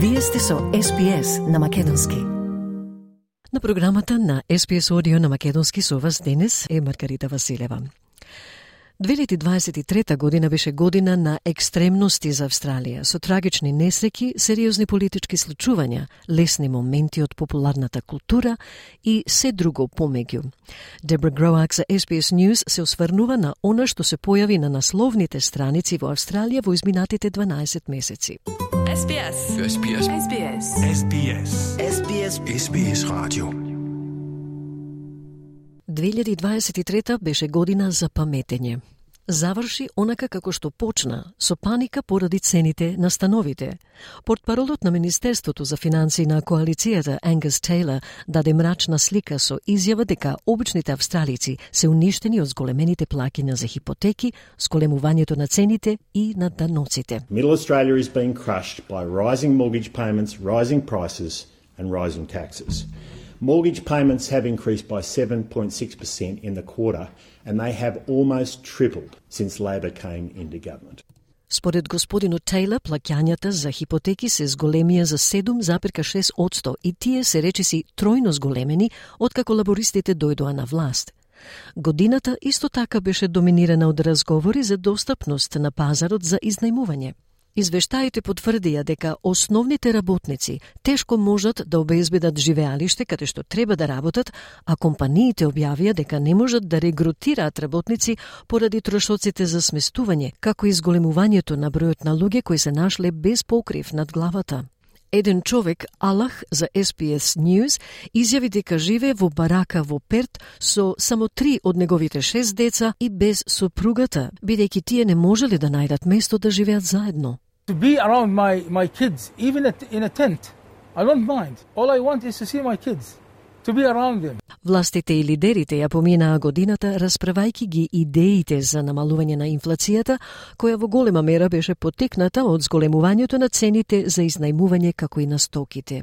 Вие сте со SPS на Македонски. На програмата на SPS Audio на Македонски со вас денес е Маргарита Василева. 2023 година беше година на екстремности за Австралија, со трагични несреки, сериозни политички случувања, лесни моменти од популарната култура и се друго помеѓу. Дебра Гроак за SBS News се осврнува на она што се појави на насловните страници во Австралија во изминатите 12 месеци. SBS. SBS. SBS. SBS. SBS. SBS Radio. 2023 беше година за паметење. Заврши онака како што почна, со паника поради цените на становите. Портпаролот на Министерството за финансии на коалицијата Ангус Тейлор даде мрачна слика со изјава дека обичните австралици се уништени од зголемените плакиња за хипотеки, сколемувањето на цените и на даноците. Middle Australia is being crushed by rising mortgage payments, rising prices, and rising taxes. Mortgage payments have increased by 7.6% in the quarter, and they have almost tripled since Labor came into government. Според господинот Тейлор, плаќањата за хипотеки се зголемија за 7,6% и тие се речиси тројно зголемени откако лабористите дојдоа на власт. Годината исто така беше доминирана од разговори за достапност на пазарот за изнајмување. Извештаите потврдија дека основните работници тешко можат да обезбедат живеалиште каде што треба да работат, а компаниите објавија дека не можат да регрутираат работници поради трошоците за сместување, како и зголемувањето на бројот на луѓе кои се нашле без покрив над главата. Еден човек, Алах, за SPS News, изјави дека живее во барака во Перт со само три од неговите шест деца и без сопругата, бидејќи тие не можеле да најдат место да живеат заедно to be around my, my kids, even at, in a tent. I don't mind. All I want is to see my kids, to be around them. Властите и лидерите ја поминаа годината расправајки ги идеите за намалување на инфлацијата, која во голема мера беше потекната од зголемувањето на цените за изнајмување како и на стоките.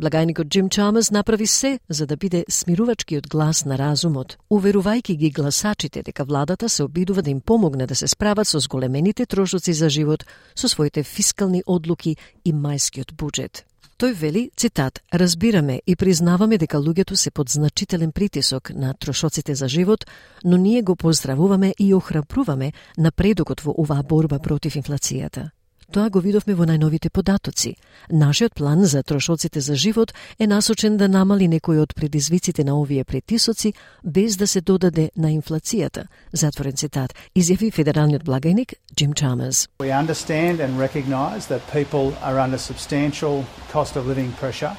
Благајникот Джим Чамас направи се за да биде смирувачкиот глас на разумот, уверувајќи ги гласачите дека владата се обидува да им помогне да се справат со зголемените трошоци за живот со своите фискални одлуки и мајскиот буџет. Тој вели, цитат, разбираме и признаваме дека луѓето се под значителен притисок на трошоците за живот, но ние го поздравуваме и охрабруваме напредокот во оваа борба против инфлацијата. Тоа го видовме во најновите податоци. Нашиот план за трошоците за живот е насочен да намали некои од предизвиците на овие притисоци без да се додаде на инфлацијата. Затворен цитат, изјави федералниот благајник Джим Чамерс. We understand and recognise that people are under substantial cost of living pressure,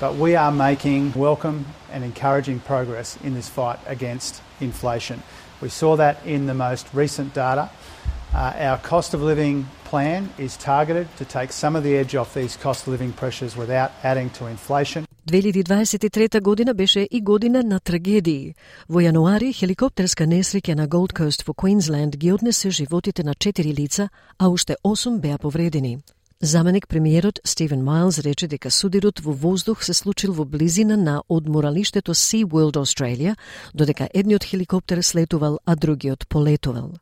but we are making welcome and encouraging progress in this fight against inflation. We saw that in the most recent data. Uh, our cost of living plan is targeted to take some of the edge off these cost of living pressures without adding to inflation. 2023 година беше и година на трагедии. Во јануари хеликоптерска несреќа на Gold Coast во Квинсленд ги однесе животите на 4 лица, а уште 8 беа повредени. Заменик премиерот Стивен Майлз рече дека судирот во воздух се случил во близина на одморалиштето Sea World Australia, додека едниот хеликоптер слетувал, а другиот полетувал.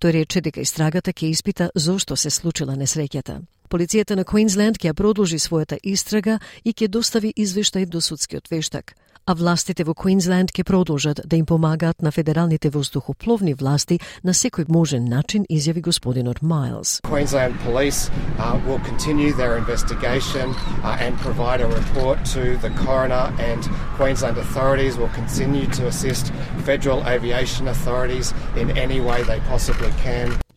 Тој рече дека истрагата ќе испита зошто се случила несреќата. Полицијата на Квинсленд ќе продолжи својата истрага и ќе достави извештај до судскиот вештак а властите во Квинсленд ќе продолжат да им помагаат на федералните воздухопловни власти на секој можен начин, изјави господинот Майлс. Queensland Police uh, will continue their investigation uh, and provide a report to the coroner, and Queensland authorities will continue to assist federal aviation authorities in any way they possibly can.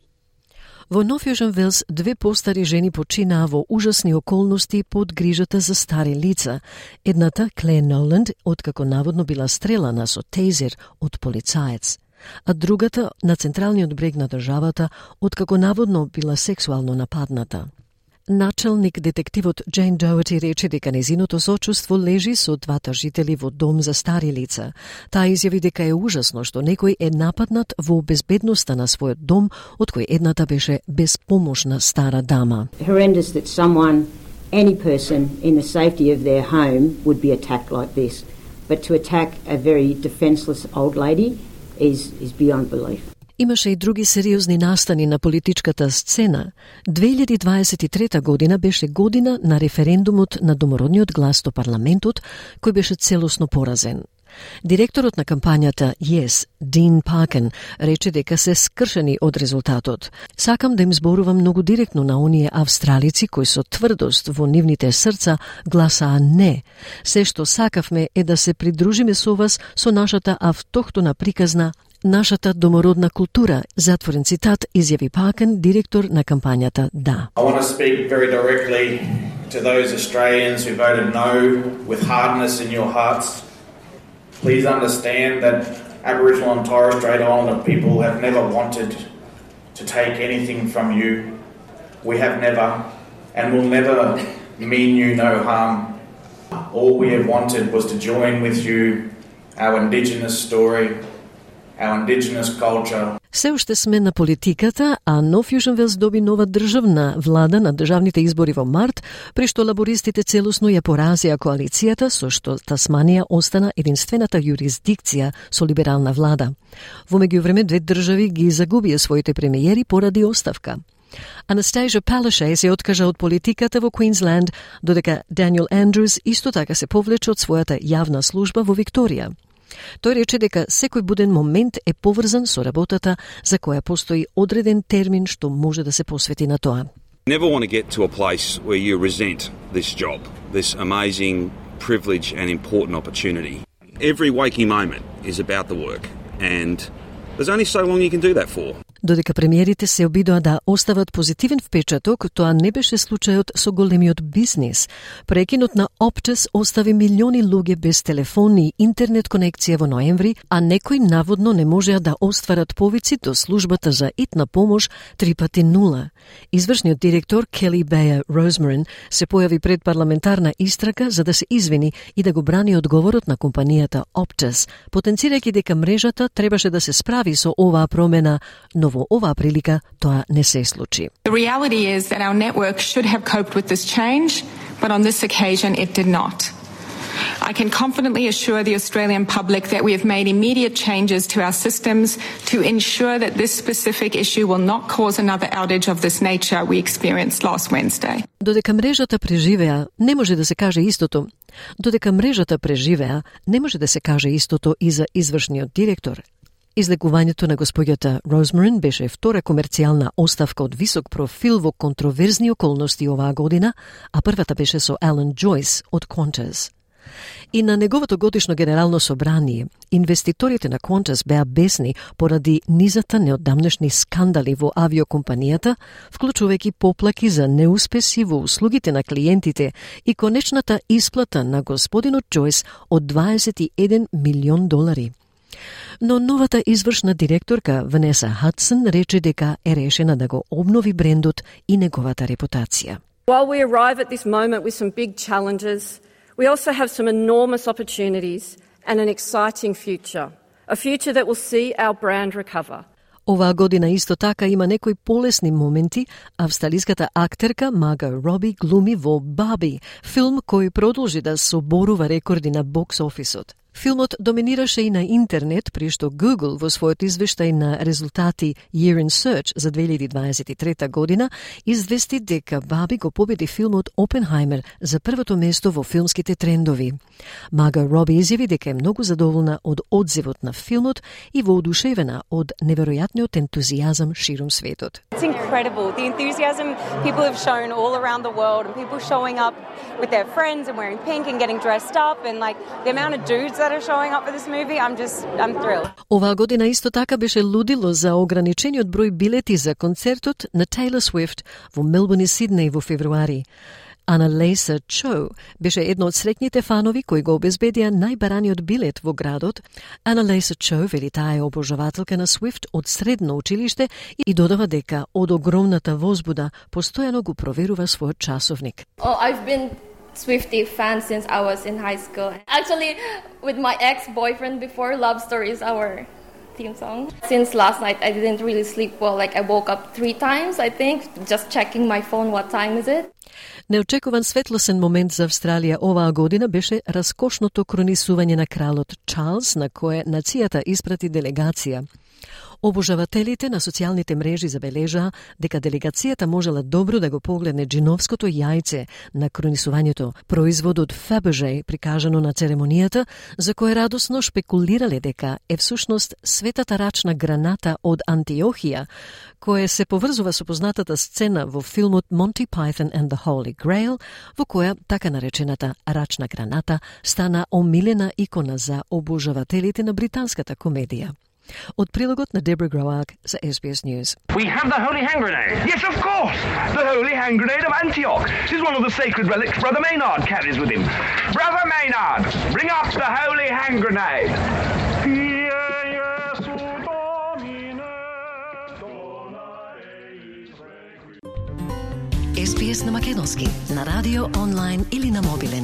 Во Нов Јужен Велс две постари жени починаа во ужасни околности под грижата за стари лица. Едната, Кле Ноланд, откако наводно била стрелана со тейзер од полицаец а другата на централниот брег на државата, откако наводно била сексуално нападната. Началник детективот Джейн Доути рече дека незиното сочувство лежи со двата жители во дом за стари лица. Таа изјави дека е ужасно што некој е нападнат во безбедноста на својот дом, од кој едната беше безпомошна стара дама. horrendous that someone, any person in the safety of their home would be attacked like this. But to attack a very defenceless old lady is, is beyond belief. Имаше и други сериозни настани на политичката сцена. 2023 година беше година на референдумот на домородниот глас до парламентот, кој беше целосно поразен. Директорот на кампањата Yes, Дин Пакен, рече дека се скршени од резултатот. Сакам да им зборувам многу директно на оние австралици кои со тврдост во нивните срца гласаа не. Се што сакавме е да се придружиме со вас со нашата автохтона приказна нашата домородна култура, затворен цитат, изјави Пакен, директор на кампањата Да. I want to speak very directly to those Australians who voted no with hardness in your hearts. Please understand that Aboriginal and Torres Strait Islander people have never wanted to take anything from you. We have never and will never mean you no harm. All we have wanted was to join with you our Indigenous story, our Indigenous culture, Се уште сме на политиката, а Нов Јужен Велс доби нова државна влада на државните избори во март, при што лабористите целосно ја поразија коалицијата, со што Тасманија остана единствената јурисдикција со либерална влада. Во меѓувреме, две држави ги загубија своите премиери поради оставка. Анастасија Палашеј се откажа од политиката во Квинсленд, додека Даниел Андрус исто така се повлече од својата јавна служба во Викторија. Тој рече дека секој буден момент е поврзан со работата за која постои одреден термин што може да се посвети на тоа. Never want to get to a place where you resent this job, this amazing privilege and important opportunity. Every waking moment is about the work, and there's only so long you can do that for. Додека премиерите се обидоа да остават позитивен впечаток, тоа не беше случајот со големиот бизнис. Прекинот на Optus остави милиони луѓе без телефони и интернет конекција во ноември, а некои наводно не можеа да остварат повици до службата за итна помош три пати нула. Извршниот директор Кели Беја Розмарин се појави пред парламентарна истрака за да се извини и да го брани одговорот на компанијата Optus, потенцирајќи дека мрежата требаше да се справи со оваа промена, но во оваа прилика тоа не се случи. The reality is that our network should have coped with this change, but on this occasion it did not. I can confidently assure the Australian public that we have made immediate changes to our systems to ensure that this specific issue will not cause another outage of this nature we experienced last Wednesday. Додека мрежата преживеа, не може да се каже истото. Додека мрежата преживеа, не може да се каже истото и за извршниот директор Излекувањето на господјата Розмарин беше втора комерцијална оставка од висок профил во контроверзни околности оваа година, а првата беше со Алан Джойс од Qantas. И на неговото годишно генерално собрание, инвеститорите на Qantas беа бесни поради низата неодамнешни скандали во авиокомпанијата, вклучувајќи поплаки за неуспеси во услугите на клиентите и конечната исплата на господинот Джойс од 21 милион долари – Но новата извршна директорка Ванеса Хадсон рече дека е решена да го обнови брендот и неговата репутација. While we arrive at this moment with some big challenges, we also have some enormous opportunities and an exciting future. A future that will see our brand recover. Оваа година исто така има некои полесни моменти. Австралиската актерка Мага Роби глуми во Баби, филм кој продолжи да соборува рекорди на бокс офисот. Филмот доминираше и на интернет, при што Google во својот извештај на резултати Year in Search за 2023 година извести дека Баби го победи филмот Опенхаймер за првото место во филмските трендови. Мага Роби изјави дека е многу задоволна од одзивот на филмот и воодушевена од неверојатниот ентузијазам ширум светот. It's incredible. The enthusiasm people have shown all around the world and people showing up with their friends and wearing pink and getting dressed up and like the amount of dudes that are showing up for this movie, I'm just, I'm thrilled. Оваа година исто така беше лудило за ограничениот број билети за концертот на Taylor Swift во Мелбурн и Сиднеј во февруари. Ана Лейса Чо беше едно од среќните фанови кои го обезбедија најбараниот билет во градот. Ана Лейса Чо вели таа е обожавателка на Свифт од средно училиште и додава дека од огромната возбуда постојано го проверува својот часовник. Oh, I've been Swifty fan since I was in high school. Actually, with my ex boyfriend before, Love Story is our theme song. Since last night, I didn't really sleep well. Like, I woke up three times, I think, just checking my phone, what time is it. Neočekovan светлосен момент за Австралија оваа година беше раскошното to на na kralot Charles, na нацијата испрати isprati. Обожавателите на социјалните мрежи забележаа дека делегацијата можела добро да го погледне джиновското јајце на кронисувањето, производ од Fabergé прикажано на церемонијата, за кое радосно шпекулирале дека е всушност светата рачна граната од Антиохија, кое се поврзува со познатата сцена во филмот Monty Python and the Holy Grail, во која така наречената рачна граната стана омилена икона за обожавателите на британската комедија. SBS News. We have the holy hand grenade. Yes, of course. The holy hand grenade of Antioch. This is one of the sacred relics Brother Maynard carries with him. Brother Maynard, bring up the holy hand grenade. SBS na makedonski, na radio, online ili na mobilen.